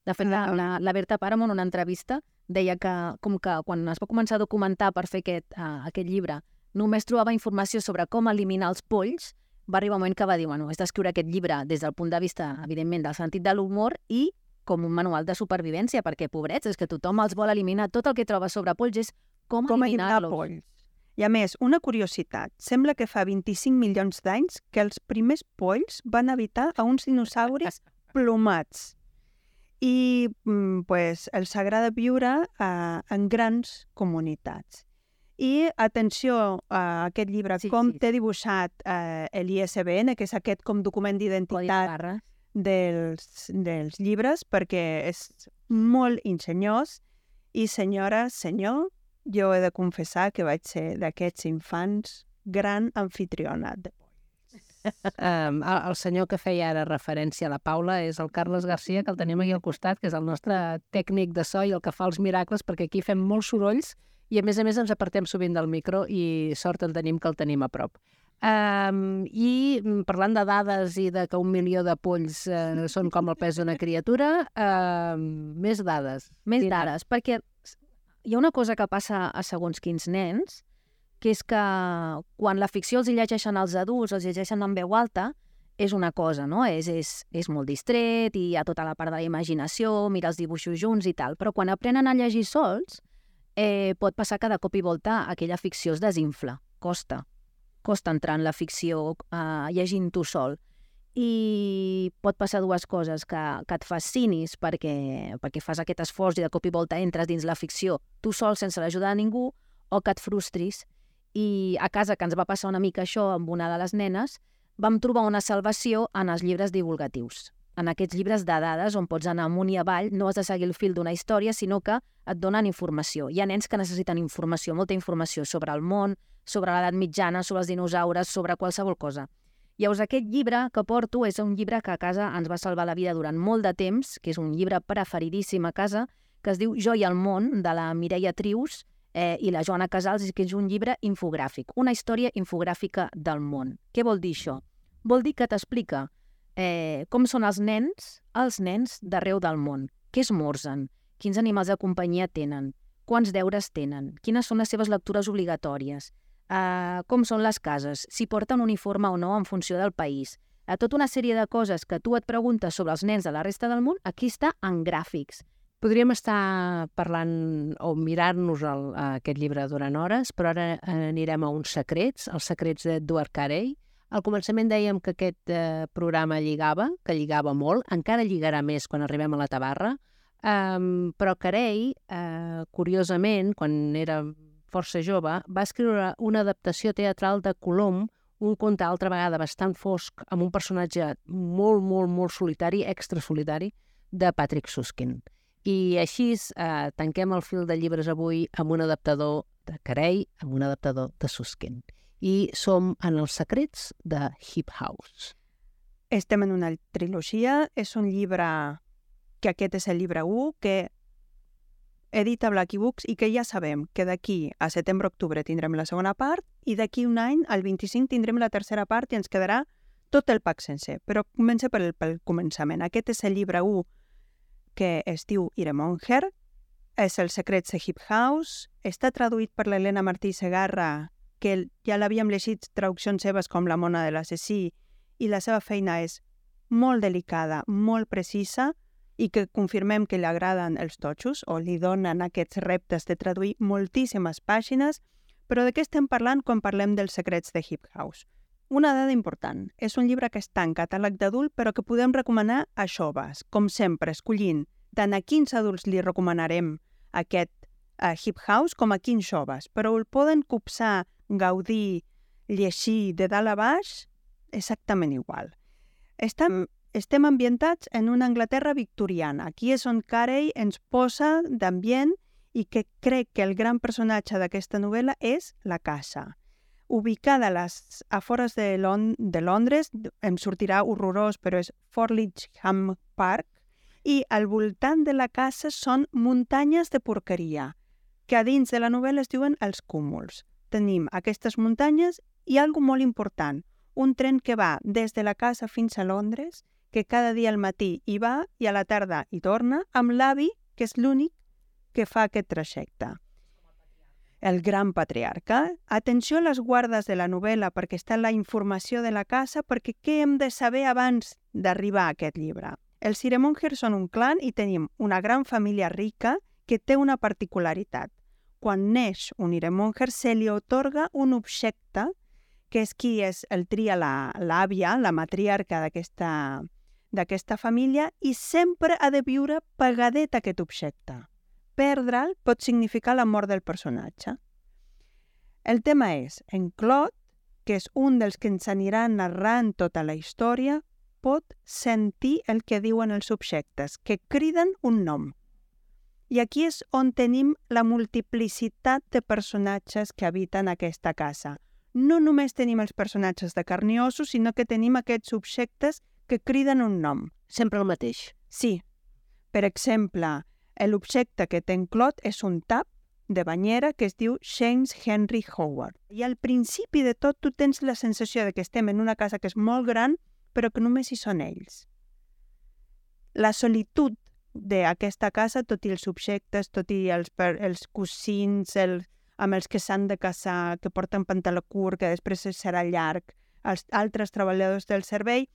De fet, la, la, la Berta Páramo en una entrevista deia que, com que quan es va començar a documentar per fer aquest, uh, aquest llibre, només trobava informació sobre com eliminar els polls, va arribar un moment que va dir, bueno, és d'escriure aquest llibre des del punt de vista, evidentment, del sentit de l'humor i com un manual de supervivència, perquè, pobrets, és que tothom els vol eliminar. Tot el que troba sobre polls és com, Com eliminar eliminar-los. polls. I a més, una curiositat. Sembla que fa 25 milions d'anys que els primers polls van habitar a uns dinosauris plomats. I mm, pues, els agrada viure uh, en grans comunitats. I atenció a aquest llibre, Sí, com sí. té dibuixat uh, l'ISBN, que és aquest com document d'identitat. Dels, dels llibres perquè és molt ingeniós i senyora, senyor, jo he de confessar que vaig ser d'aquests infants gran anfitriona. de- Um, el, el senyor que feia ara referència a la Paula és el Carles Garcia, que el tenim aquí al costat, que és el nostre tècnic de so i el que fa els miracles, perquè aquí fem molts sorolls i, a més a més, ens apartem sovint del micro i sort en tenim que el tenim a prop. Um, I mm, parlant de dades i de que un milió de polls uh, són com el pes d'una criatura, uh, més dades. Més Tina. dades, perquè hi ha una cosa que passa a segons quins nens, que és que quan la ficció els llegeixen als adults, els llegeixen en veu alta, és una cosa, no? És, és, és molt distret i hi ha tota la part de la imaginació, mira els dibuixos junts i tal, però quan aprenen a llegir sols, eh, pot passar que de cop i volta aquella ficció es desinfla. Costa. Costa entrar en la ficció eh, llegint tu sol. I pot passar dues coses, que, que et fascinis perquè, perquè fas aquest esforç i de cop i volta entres dins la ficció tu sol sense l'ajuda de ningú, o que et frustris. I a casa, que ens va passar una mica això amb una de les nenes, vam trobar una salvació en els llibres divulgatius. En aquests llibres de dades on pots anar amunt i avall, no has de seguir el fil d'una història, sinó que et donen informació. Hi ha nens que necessiten informació, molta informació sobre el món, sobre l'edat mitjana, sobre els dinosaures, sobre qualsevol cosa. Llavors, aquest llibre que porto és un llibre que a casa ens va salvar la vida durant molt de temps, que és un llibre preferidíssim a casa, que es diu Jo i el món, de la Mireia Trius, eh, i la Joana Casals, que és un llibre infogràfic, una història infogràfica del món. Què vol dir això? Vol dir que t'explica eh, com són els nens, els nens d'arreu del món, què esmorzen, quins animals de companyia tenen, quants deures tenen, quines són les seves lectures obligatòries, eh, com són les cases, si porten uniforme o no en funció del país. A tota una sèrie de coses que tu et preguntes sobre els nens de la resta del món, aquí està en gràfics. Podríem estar parlant o mirar-nos aquest llibre durant hores, però ara anirem a uns secrets, els secrets d'Edward Carey. Al començament dèiem que aquest eh, programa lligava, que lligava molt, encara lligarà més quan arribem a la tabarra, um, però Carey, eh, curiosament, quan era força jove, va escriure una adaptació teatral de Colom, un conte altra vegada bastant fosc, amb un personatge molt, molt, molt solitari, extra solitari, de Patrick Suskin. I així eh, tanquem el fil de llibres avui amb un adaptador de Carey, amb un adaptador de Suskin. I som en els secrets de Hip House. Estem en una trilogia. És un llibre que aquest és el llibre 1, que edita Blacky Books i que ja sabem que d'aquí a setembre-octubre tindrem la segona part i d'aquí un any, al 25, tindrem la tercera part i ens quedarà tot el pack sencer. Però comença pel, pel començament. Aquest és el llibre 1 que es diu Iremonger, és El secret de Hip House, està traduït per l'Helena Martí Segarra, que ja l'havíem llegit traduccions seves com La mona de l'assassí, i la seva feina és molt delicada, molt precisa, i que confirmem que li agraden els totxos o li donen aquests reptes de traduir moltíssimes pàgines, però de què estem parlant quan parlem dels secrets de Hip House? Una dada important. És un llibre que està en catàleg d'adult, però que podem recomanar a joves, com sempre, escollint tant a quins adults li recomanarem aquest uh, hip house com a quins joves, però el poden copsar, gaudir, llegir de dalt a baix exactament igual. Estem, estem ambientats en una Anglaterra victoriana. Aquí és on Carey ens posa d'ambient i que crec que el gran personatge d'aquesta novel·la és la casa ubicada a les afores de, Lon de Londres, em sortirà horrorós, però és Forlichham Park, i al voltant de la casa són muntanyes de porqueria, que a dins de la novel·la es diuen els cúmuls. Tenim aquestes muntanyes i algo molt important, un tren que va des de la casa fins a Londres, que cada dia al matí hi va i a la tarda hi torna, amb l'avi, que és l'únic que fa aquest trajecte el gran patriarca. Atenció a les guardes de la novel·la perquè està la informació de la casa, perquè què hem de saber abans d'arribar a aquest llibre? Els Siremongers són un clan i tenim una gran família rica que té una particularitat. Quan neix un Iremonger se li otorga un objecte que és qui és el tria l'àvia, la, la matriarca d'aquesta família i sempre ha de viure pagadet aquest objecte perdre'l pot significar la mort del personatge. El tema és, en Claude, que és un dels que ens anirà narrant tota la història, pot sentir el que diuen els subjectes, que criden un nom. I aquí és on tenim la multiplicitat de personatges que habiten aquesta casa. No només tenim els personatges de carn i ossos, sinó que tenim aquests subjectes que criden un nom. Sempre el mateix. Sí. Per exemple, L'objecte que té en Clot és un tap de banyera que es diu James Henry Howard. I al principi de tot tu tens la sensació de que estem en una casa que és molt gran, però que només hi són ells. La solitud d'aquesta casa, tot i els subjectes, tot i els, els cosins, el, amb els que s'han de casar, que porten pantaló curt, que després serà llarg, els altres treballadors del servei,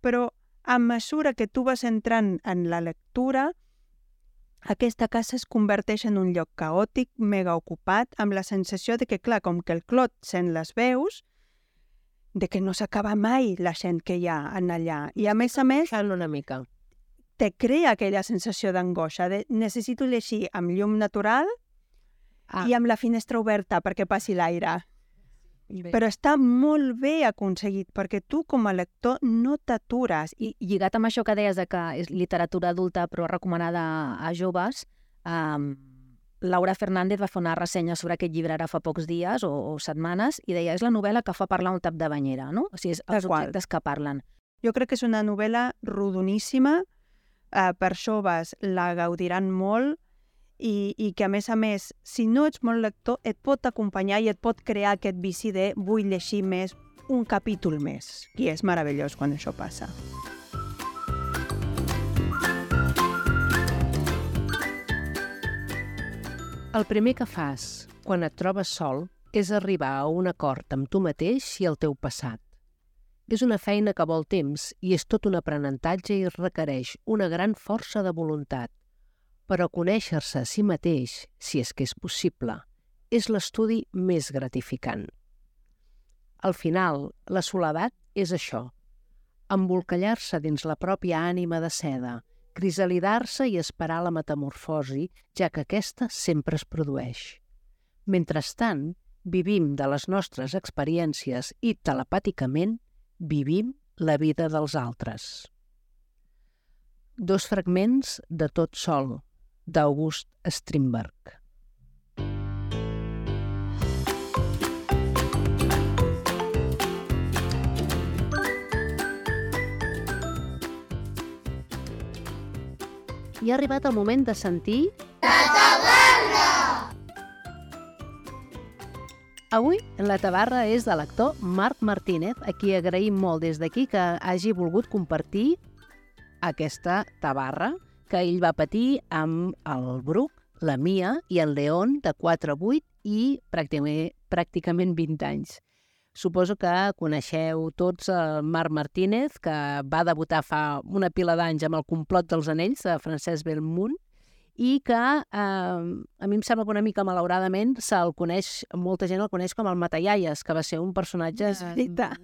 però a mesura que tu vas entrant en la lectura, aquesta casa es converteix en un lloc caòtic, mega ocupat, amb la sensació de que, clar, com que el Clot sent les veus, de que no s'acaba mai la gent que hi ha en allà. I a més a més, Baixant una mica. Te crea aquella sensació d'angoixa, de necessito llegir amb llum natural Ah. i amb la finestra oberta perquè passi l'aire. Bé. Però està molt bé aconseguit, perquè tu com a lector no t'atures. I lligat amb això que deies de que és literatura adulta però recomanada a joves, um, Laura Fernández va fer una ressenya sobre aquest llibre ara fa pocs dies o, o setmanes i deia és la novel·la que fa parlar un tap de banyera, no? O sigui, és els objectes que parlen. jo crec que és una novel·la rodoníssima, eh, per joves la gaudiran molt i, i que, a més a més, si no ets molt lector, et pot acompanyar i et pot crear aquest vici de vull llegir més, un capítol més. I és meravellós quan això passa. El primer que fas quan et trobes sol és arribar a un acord amb tu mateix i el teu passat. És una feina que vol temps i és tot un aprenentatge i requereix una gran força de voluntat. Però conèixer-se a si mateix, si és que és possible, és l'estudi més gratificant. Al final, la soledat és això, embolcallar-se dins la pròpia ànima de seda, crisalidar-se i esperar la metamorfosi, ja que aquesta sempre es produeix. Mentrestant, vivim de les nostres experiències i telepàticament vivim la vida dels altres. Dos fragments de Tot sol, d'August Strindberg. I ha arribat el moment de sentir... Avui la tabarra és de l'actor Marc Martínez, a qui agraïm molt des d'aquí que hagi volgut compartir aquesta tabarra que ell va patir amb el Bruc, la Mia i el León de 4 a 8 i pràcticament, pràcticament 20 anys. Suposo que coneixeu tots el Marc Martínez, que va debutar fa una pila d'anys amb el complot dels anells de Francesc Belmunt, i que eh, a mi em sembla que una mica malauradament se'l coneix, molta gent el coneix com el Matallaies, que va ser un personatge És veritat.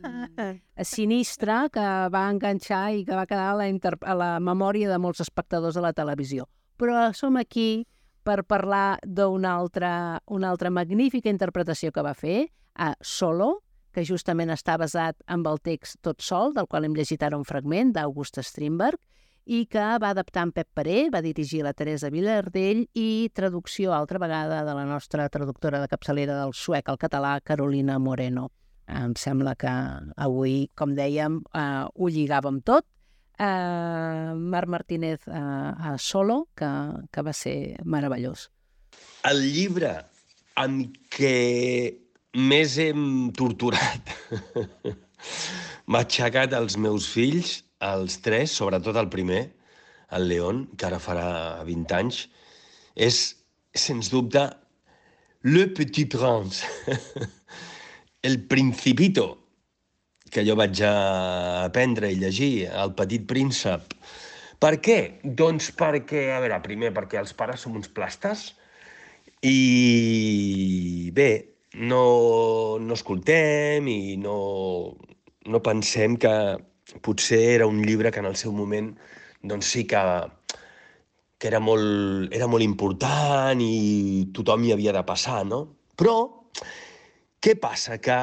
sinistre que va enganxar i que va quedar a la, a la memòria de molts espectadors de la televisió. Però som aquí per parlar d'una altra, una altra magnífica interpretació que va fer, a Solo, que justament està basat en el text Tot sol, del qual hem llegit ara un fragment, d'August Strindberg, i que va adaptar en Pep Paré, va dirigir la Teresa Vilardell i traducció altra vegada de la nostra traductora de capçalera del suec al català, Carolina Moreno. Em sembla que avui, com dèiem, eh, ho lligàvem tot. Eh, Marc Martínez eh, a Solo, que, que va ser meravellós. El llibre amb què més hem torturat, m'ha aixecat els meus fills, els tres, sobretot el primer, el León, que ara farà 20 anys, és, sens dubte, Le Petit Prince, el Principito, que jo vaig aprendre i llegir, el Petit Príncep. Per què? Doncs perquè, a veure, primer, perquè els pares som uns plastes i bé, no, no escoltem i no, no pensem que potser era un llibre que en el seu moment doncs sí que, que era, molt, era molt important i tothom hi havia de passar, no? Però què passa? Que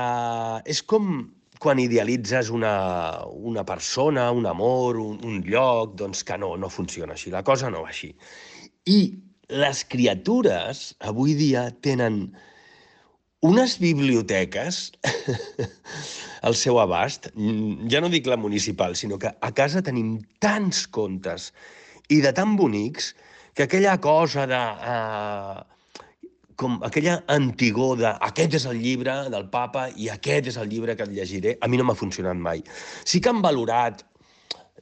és com quan idealitzes una, una persona, un amor, un, un lloc, doncs que no, no funciona així, la cosa no va així. I les criatures avui dia tenen unes biblioteques al seu abast, ja no dic la municipal, sinó que a casa tenim tants contes i de tan bonics que aquella cosa de... Uh, com aquella antigor de aquest és el llibre del papa i aquest és el llibre que et llegiré, a mi no m'ha funcionat mai. Sí que han valorat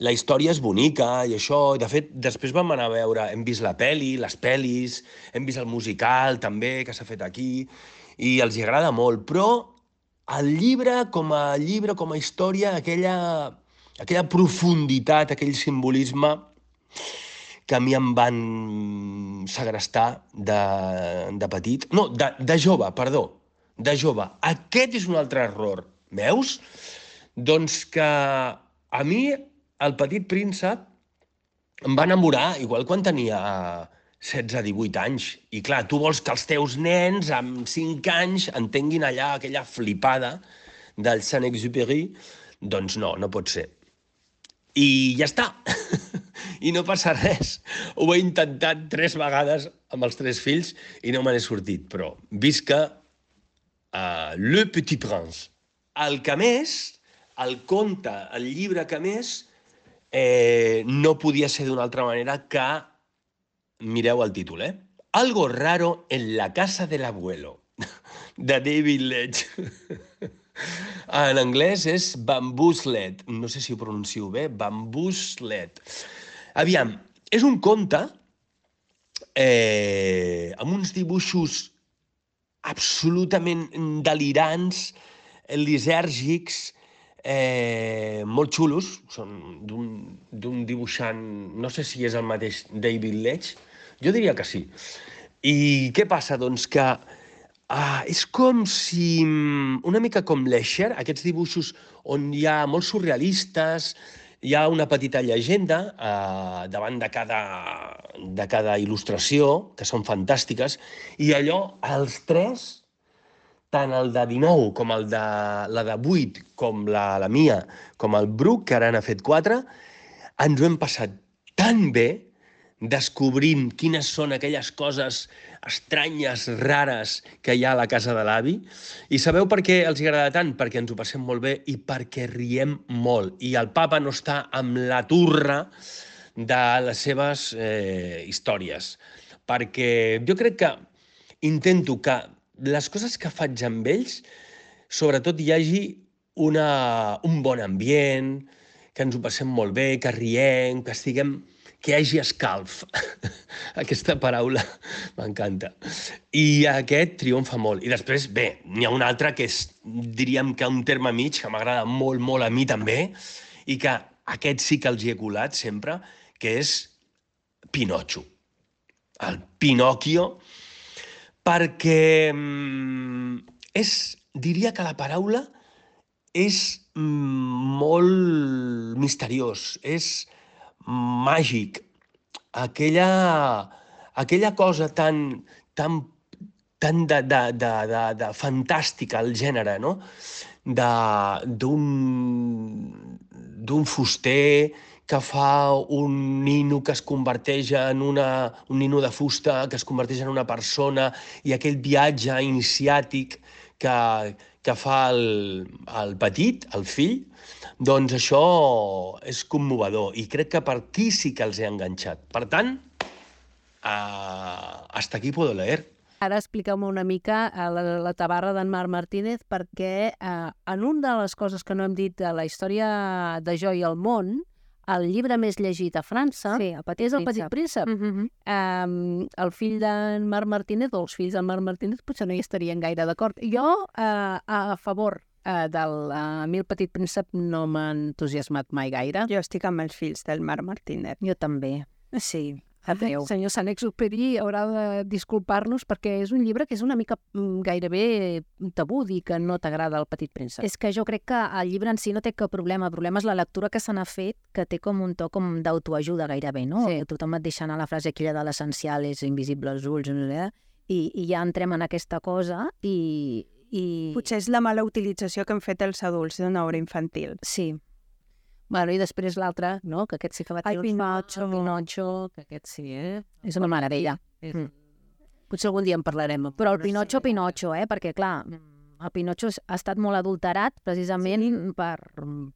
la història és bonica i això, de fet, després vam anar a veure, hem vist la peli, les pelis, hem vist el musical també, que s'ha fet aquí, i els hi agrada molt, però el llibre com a llibre, com a història, aquella, aquella profunditat, aquell simbolisme, que a mi em van segrestar de, de petit. No, de, de jove, perdó, de jove. Aquest és un altre error. Veus? Doncs que a mi el petit príncep em va enamorar igual quan tenia 16-18 anys. I clar, tu vols que els teus nens amb 5 anys entenguin allà aquella flipada del Saint-Exupéry. Doncs no, no pot ser. I ja està. I no passa res. Ho he intentat tres vegades amb els tres fills i no me n'he sortit, però visca uh, Le Petit Prince. El que més, el conte, el llibre que més, eh, no podia ser d'una altra manera que, mireu el títol, eh? Algo raro en la casa del abuelo, de David Ledge. En anglès és bambuslet. No sé si ho pronuncio bé. Bambuslet. Aviam, és un conte eh, amb uns dibuixos absolutament delirants, lisèrgics, eh, molt xulos. Són d'un dibuixant, no sé si és el mateix David Ledge, jo diria que sí. I què passa? Doncs que Ah, és com si... Mm, una mica com l'Escher, aquests dibuixos on hi ha molt surrealistes, hi ha una petita llegenda eh, davant de cada, de cada il·lustració, que són fantàstiques, i allò, els tres, tant el de 19 com el de la de 8, com la, la mia, com el Bruc, que ara n'ha fet 4, ens ho hem passat tan bé descobrint quines són aquelles coses estranyes, rares que hi ha a la casa de l'avi. I sabeu per què els agrada tant? Perquè ens ho passem molt bé i perquè riem molt. I el papa no està amb la turra de les seves eh, històries. Perquè jo crec que intento que les coses que faig amb ells, sobretot hi hagi una, un bon ambient, que ens ho passem molt bé, que riem, que estiguem que hagi escalf. Aquesta paraula m'encanta. I aquest triomfa molt. I després, bé, n'hi ha un altre que és, diríem que un terme mig, que m'agrada molt, molt a mi també, i que aquest sí que els hi he colat sempre, que és Pinocho. El Pinocchio, perquè mm, és, diria que la paraula és mm, molt misteriós, és màgic, aquella, aquella cosa tan, tan, tan de, de, de, de, de fantàstica al gènere, no? d'un fuster que fa un nino que es converteix en una, un nino de fusta, que es converteix en una persona, i aquell viatge iniciàtic que, que fa el, el petit, el fill, doncs això és commovedor i crec que per aquí sí que els he enganxat. Per tant, uh, hasta aquí puedo leer. Ara expliqueu-me una mica la, la tabarra d'en Marc Martínez perquè uh, en una de les coses que no hem dit de la història de Jo i el món, el llibre més llegit a França sí, el Petit és El Petit Príncep. Mm -hmm. um, el fill d'en Marc Martínez, o els fills d'en Marc Martínez, potser no hi estarien gaire d'acord. Jo, uh, a favor uh, del uh, Mil Petit Príncep no m'ha entusiasmat mai gaire. Jo estic amb els fills del Marc Martínez. Jo també. Sí, adeu. Senyor Saint-Exupéry haurà de disculpar-nos perquè és un llibre que és una mica mm, gairebé tabú dir que no t'agrada el Petit Príncep. És que jo crec que el llibre en si no té cap problema. El problema és la lectura que se n'ha fet, que té com un to com d'autoajuda gairebé, no? Sí. Tothom et deixa anar la frase aquella de l'essencial és invisible als ulls, no sé, i, i ja entrem en aquesta cosa i, i... Potser és la mala utilització que han fet els adults d'una obra infantil. Sí, Bueno, i després l'altre, no? Que aquest sí que va tenir... El Pinocho. Pinocho, que aquest sí, eh? És una meravella. És... Mm. Potser algun dia en parlarem. Però el Pinocho, Pinocho, eh? Perquè, clar, el Pinocho ha estat molt adulterat precisament sí. per,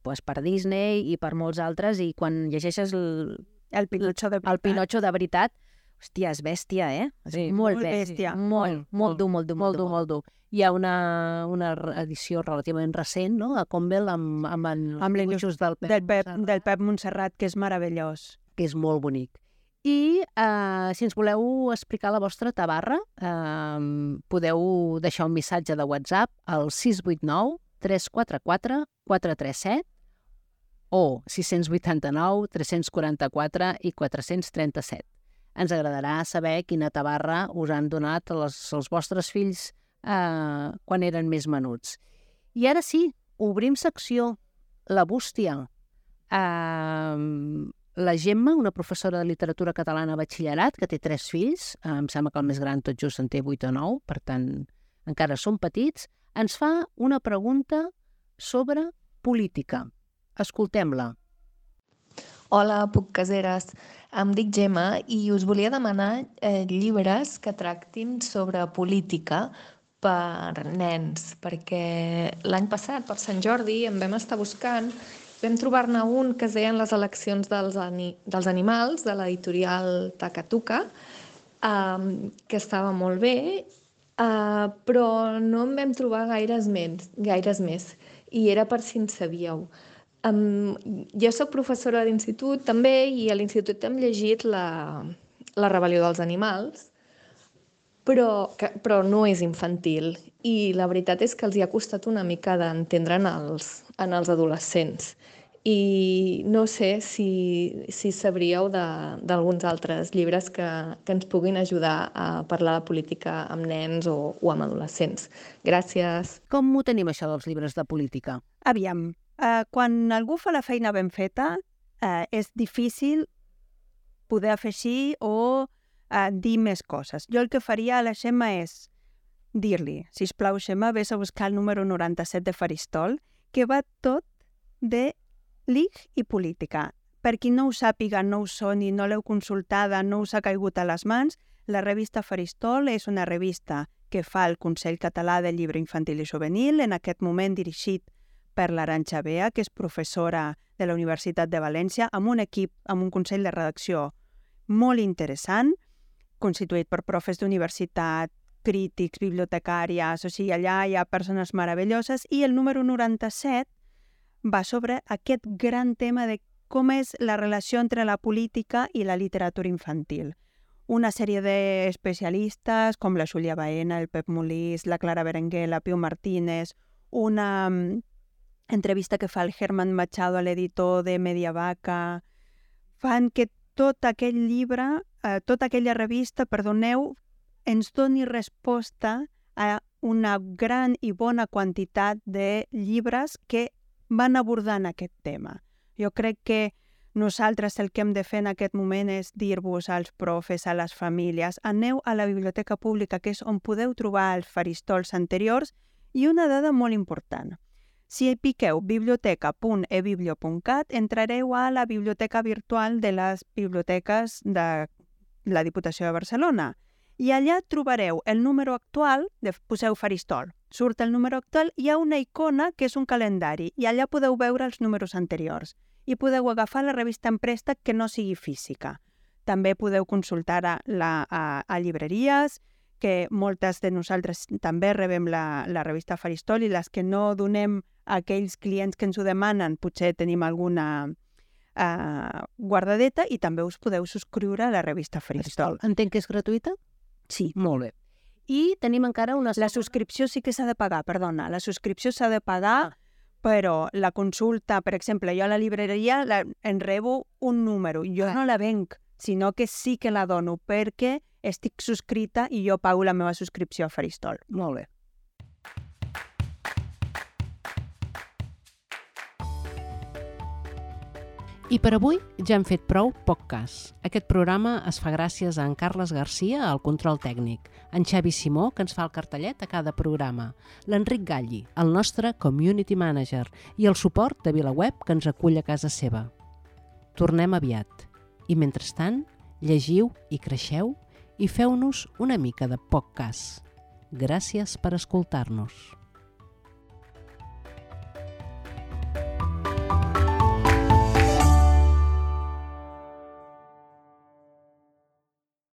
pues, per Disney i per molts altres, i quan llegeixes el, el Pinocho de veritat, el Pinocho de veritat hòstia, és bèstia, eh? És sí, molt, molt bèstia. bèstia. Molt, molt, molt dur, molt dur, molt dur, molt dur hi ha una, una edició relativament recent, no?, de Convel amb, amb, en, amb l'Ilustre del Pep, del Pep, del Pep Montserrat, que és meravellós. Que és molt bonic. I eh, si ens voleu explicar la vostra tabarra, eh, podeu deixar un missatge de WhatsApp al 689 344 437 o 689, 344 i 437. Ens agradarà saber quina tabarra us han donat els, els vostres fills eh, quan eren més menuts. I ara sí, obrim secció. La bústia. Eh, la Gemma, una professora de literatura catalana a batxillerat, que té tres fills, eh, em sembla que el més gran tot just en té 8 o 9, per tant, encara són petits, ens fa una pregunta sobre política. Escoltem-la. Hola, puc caseres. Em dic Gemma i us volia demanar eh, llibres que tractin sobre política per nens, perquè l'any passat, per Sant Jordi, en vam estar buscant vam trobar-ne un que es deien les eleccions dels, ani dels animals, de l'editorial Takatuka, um, que estava molt bé, uh, però no en vam trobar gaires més, gaires més i era per si en sabíeu. Um, jo sóc professora d'institut també i a l'institut hem llegit la, la rebel·lió dels animals, però, que, però no és infantil i la veritat és que els hi ha costat una mica d'entendre en, els, en els adolescents i no sé si, si sabríeu d'alguns altres llibres que, que ens puguin ajudar a parlar de política amb nens o, o amb adolescents. Gràcies. Com ho tenim, això dels llibres de política? Aviam, quan algú fa la feina ben feta, eh, és difícil poder afegir o eh, dir més coses. Jo el que faria a la Xema és dir-li, si plau Xema, vés a buscar el número 97 de Faristol, que va tot de LIG i política. Per qui no ho sàpiga, no ho soni, no l'heu consultada, no us ha caigut a les mans, la revista Faristol és una revista que fa el Consell Català del Llibre Infantil i Juvenil, en aquest moment dirigit per l'Aranxa Bea, que és professora de la Universitat de València, amb un equip, amb un consell de redacció molt interessant, constituït per profes d'universitat, crítics, bibliotecàries, o sigui, allà hi ha persones meravelloses, i el número 97 va sobre aquest gran tema de com és la relació entre la política i la literatura infantil. Una sèrie d'especialistes com la Júlia Baena, el Pep Molís, la Clara Berenguer, la Piu Martínez, una um, entrevista que fa el Herman Machado a l'editor de Mediavaca, fan que tot aquell llibre, eh, tota aquella revista, perdoneu, ens doni resposta a una gran i bona quantitat de llibres que van abordant aquest tema. Jo crec que nosaltres el que hem de fer en aquest moment és dir-vos als profes, a les famílies, aneu a la biblioteca pública, que és on podeu trobar els faristols anteriors, i una dada molt important. Si piqueu biblioteca.ebiblio.cat, entrareu a la biblioteca virtual de les biblioteques de la Diputació de Barcelona i allà trobareu el número actual, de, poseu faristol, surt el número actual, hi ha una icona que és un calendari i allà podeu veure els números anteriors i podeu agafar la revista en préstec que no sigui física. També podeu consultar a, la, a, a llibreries, que moltes de nosaltres també rebem la, la revista Faristol i les que no donem a aquells clients que ens ho demanen, potser tenim alguna uh, guardadeta i també us podeu subscriure a la revista Faristol. Entenc que és gratuïta? Sí. Molt bé. I tenim encara una... La subscripció sí que s'ha de pagar, perdona. La subscripció s'ha de pagar, ah. però la consulta, per exemple, jo a la llibreria la, en rebo un número. Jo ah. no la venc, sinó que sí que la dono perquè estic subscrita i jo pago la meva subscripció a Faristol. Molt bé. I per avui ja hem fet prou poc cas. Aquest programa es fa gràcies a en Carles Garcia, al control tècnic, en Xavi Simó, que ens fa el cartellet a cada programa, l'Enric Galli, el nostre community manager, i el suport de VilaWeb, que ens acull a casa seva. Tornem aviat. I mentrestant, llegiu i creixeu i feu-nos una mica de poc cas. Gràcies per escoltar-nos.